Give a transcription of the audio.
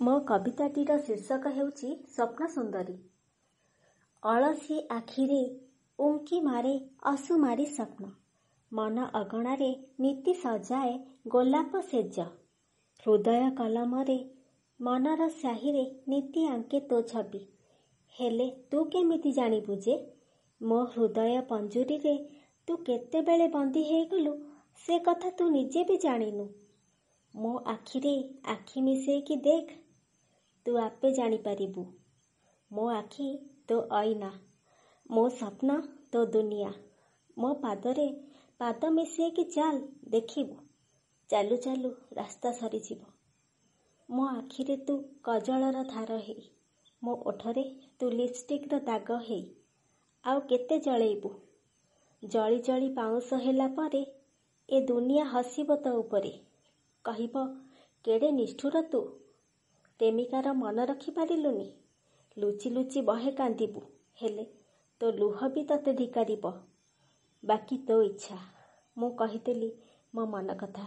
ମୋ କବିତାଟିର ଶୀର୍ଷକ ହେଉଛି ସ୍ୱପ୍ନ ସୁନ୍ଦରୀ। ଅଳସୀ ଆଖିରେ ଉଙ୍କି ମାରେ ଅସୁମାରୀ ସ୍ୱପ୍ନ। ମନ ଅଗଣାରେ ନୀତି ସଜାଏ ଗୋଲାପ ସେଜ। ହୃଦୟ କଲମରେ ମନର ସ୍ୟାହିରେ ନୀତି ଆଙ୍କେ ତୋ ଛବି। ହେଲେ ତୁ କେମିତି ଜାଣିବୁ ଯେ ମୋ ହୃଦୟ ପଞ୍ଜୁରୀରେ ତୁ କେତେବେଳେ ବନ୍ଦୀ ହେଇଗଲୁ ସେ କଥା ତୁ ନିଜେ ବି ଜାଣିନୁ। ମୋ ଆଖିରେ ଆଖି ମିଶେଇକି ଦେଖ। ତୁ ଆପେ ଜାଣିପାରିବୁ। ମୋ ଆଖି ତୋ ଅଇନା। ମୋ ସ୍ୱପ୍ନ ତୋ ଦୁନିଆ। ମୋ ପାଦରେ ପାଦ ମିଶେଇକି ଚାଲ ଦେଖିବୁ। ଚାଲୁ ଚାଲୁ ରାସ୍ତା ସରିଯିବ। ମୋ ଆଖିରେ ତୁ କଜଳର ଧାର ହେଇ। ମୋ ଓଠରେ ତୁ ଲିପଷ୍ଟିକ୍ର ଦାଗ ହେଇ। ଆଉ କେତେ ଜଳେଇବୁ? ଜଳି ଜଳି ପାଉଁଶ ହେଲା ପରେ ଏ ଦୁନିଆ ହସିବ ତୋ ଉପରେ। କହିବ କେଡ଼େ ନିଷ୍ଠୁର ତୁ? ପ୍ରେମିକାର ମନ ରଖିପାରିଲୁନି ଲୁଚି ଲୁଚି ବହେ କାନ୍ଦିବୁ। ହେଲେ ତୋ ଲୁହ ବି ତତେ ଧିକାରିବ। ବାକି ତୋ ଇଚ୍ଛା। ମୁଁ କହିଦେଲି ମୋ ମନ କଥା।